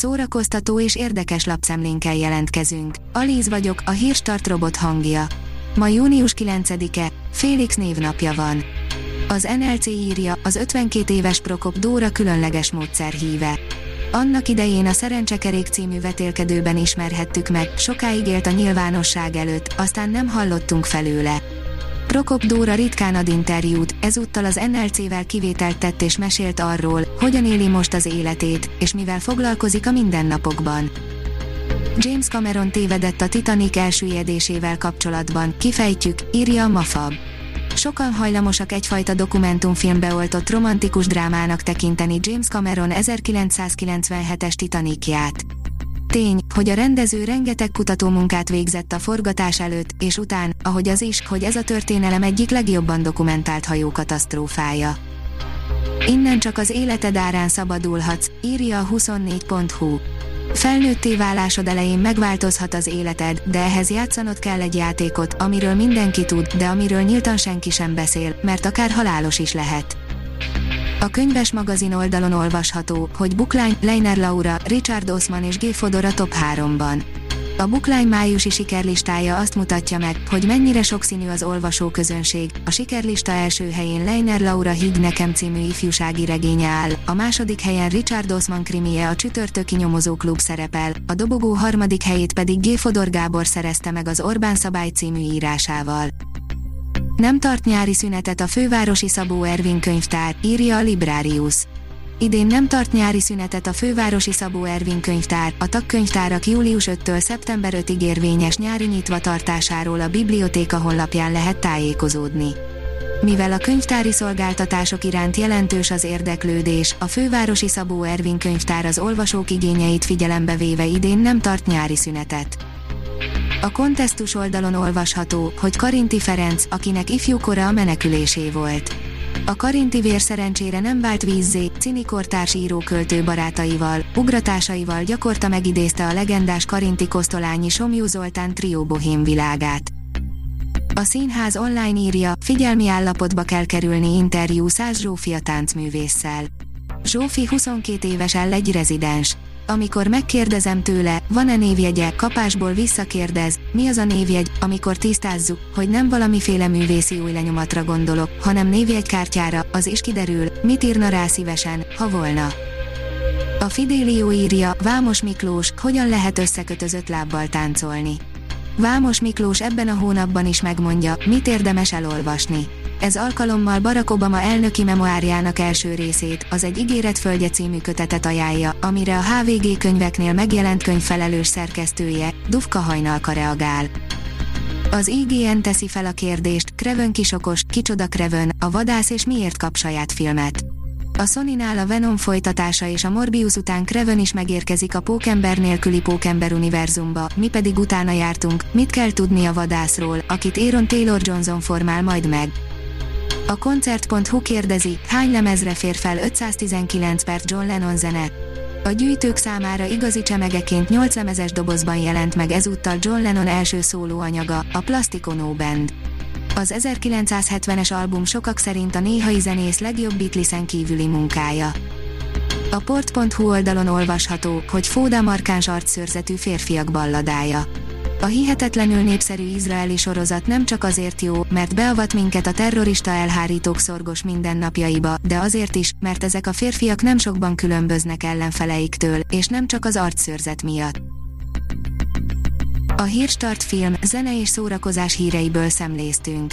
szórakoztató és érdekes lapszemlénkkel jelentkezünk. Alíz vagyok, a hírstart robot hangja. Ma június 9-e, Félix névnapja van. Az NLC írja, az 52 éves Prokop Dóra különleges módszer híve. Annak idején a Szerencsekerék című vetélkedőben ismerhettük meg, sokáig élt a nyilvánosság előtt, aztán nem hallottunk felőle. Prokop Dóra ritkán ad interjút, ezúttal az NLC-vel kivételt tett és mesélt arról, hogyan éli most az életét, és mivel foglalkozik a mindennapokban. James Cameron tévedett a Titanic elsüllyedésével kapcsolatban, kifejtjük, írja a Mafab. Sokan hajlamosak egyfajta dokumentumfilmbe oltott romantikus drámának tekinteni James Cameron 1997-es Titanicját. Tény, hogy a rendező rengeteg kutatómunkát végzett a forgatás előtt, és után, ahogy az is, hogy ez a történelem egyik legjobban dokumentált hajókatasztrófája. Innen csak az életed árán szabadulhatsz, írja a 24.hu. Felnőtté válásod elején megváltozhat az életed, de ehhez játszanod kell egy játékot, amiről mindenki tud, de amiről nyíltan senki sem beszél, mert akár halálos is lehet. A könyves magazin oldalon olvasható, hogy Buklány, Leiner Laura, Richard Osman és G. Fodor a top 3-ban. A Buklány májusi sikerlistája azt mutatja meg, hogy mennyire sokszínű az olvasóközönség. A sikerlista első helyén Leiner Laura Higg nekem című ifjúsági regénye áll, a második helyen Richard Osman krimie a csütörtöki nyomozó klub szerepel, a dobogó harmadik helyét pedig G. Fodor Gábor szerezte meg az Orbán szabály című írásával. Nem tart nyári szünetet a fővárosi Szabó Ervin könyvtár, írja a Librarius. Idén nem tart nyári szünetet a fővárosi Szabó Ervin könyvtár, a tagkönyvtárak július 5-től szeptember 5-ig érvényes nyári nyitvatartásáról a bibliotéka honlapján lehet tájékozódni. Mivel a könyvtári szolgáltatások iránt jelentős az érdeklődés, a fővárosi Szabó Ervin könyvtár az olvasók igényeit figyelembe véve idén nem tart nyári szünetet. A kontesztus oldalon olvasható, hogy Karinti Ferenc, akinek ifjúkora a menekülésé volt. A Karinti vér szerencsére nem vált vízzé, cinikortárs íróköltő barátaival, ugratásaival gyakorta megidézte a legendás Karinti Kosztolányi Somjú Zoltán trió bohém világát. A színház online írja, figyelmi állapotba kell kerülni interjú Száz Zsófia táncművésszel. Zsófi 22 éves egy rezidens amikor megkérdezem tőle, van-e névjegye, kapásból visszakérdez, mi az a névjegy, amikor tisztázzuk, hogy nem valamiféle művészi új lenyomatra gondolok, hanem névjegykártyára, az is kiderül, mit írna rá szívesen, ha volna. A Fidélió írja, Vámos Miklós, hogyan lehet összekötözött lábbal táncolni. Vámos Miklós ebben a hónapban is megmondja, mit érdemes elolvasni. Ez alkalommal Barack Obama elnöki memoárjának első részét, az Egy ígéretföldje című kötetet ajánlja, amire a HVG könyveknél megjelent könyv felelős szerkesztője, Dufka Hajnalka reagál. Az IGN teszi fel a kérdést, Krevön kisokos, kicsoda Krevön, a vadász és miért kap saját filmet. A Sony-nál a Venom folytatása és a Morbius után Krevön is megérkezik a Pókember nélküli Pókember univerzumba, mi pedig utána jártunk, mit kell tudni a vadászról, akit Aaron Taylor Johnson formál majd meg. A koncert.hu kérdezi, hány lemezre fér fel 519 perc John Lennon zene. A gyűjtők számára igazi csemegeként 8 lemezes dobozban jelent meg ezúttal John Lennon első szólóanyaga, a Plastico No Band. Az 1970-es album sokak szerint a néhai zenész legjobb Beatlesen kívüli munkája. A port.hu oldalon olvasható, hogy Fóda markáns arcszőrzetű férfiak balladája. A hihetetlenül népszerű izraeli sorozat nem csak azért jó, mert beavat minket a terrorista elhárítók szorgos mindennapjaiba, de azért is, mert ezek a férfiak nem sokban különböznek ellenfeleiktől, és nem csak az arcszőrzet miatt. A Hírstart film, zene és szórakozás híreiből szemléztünk.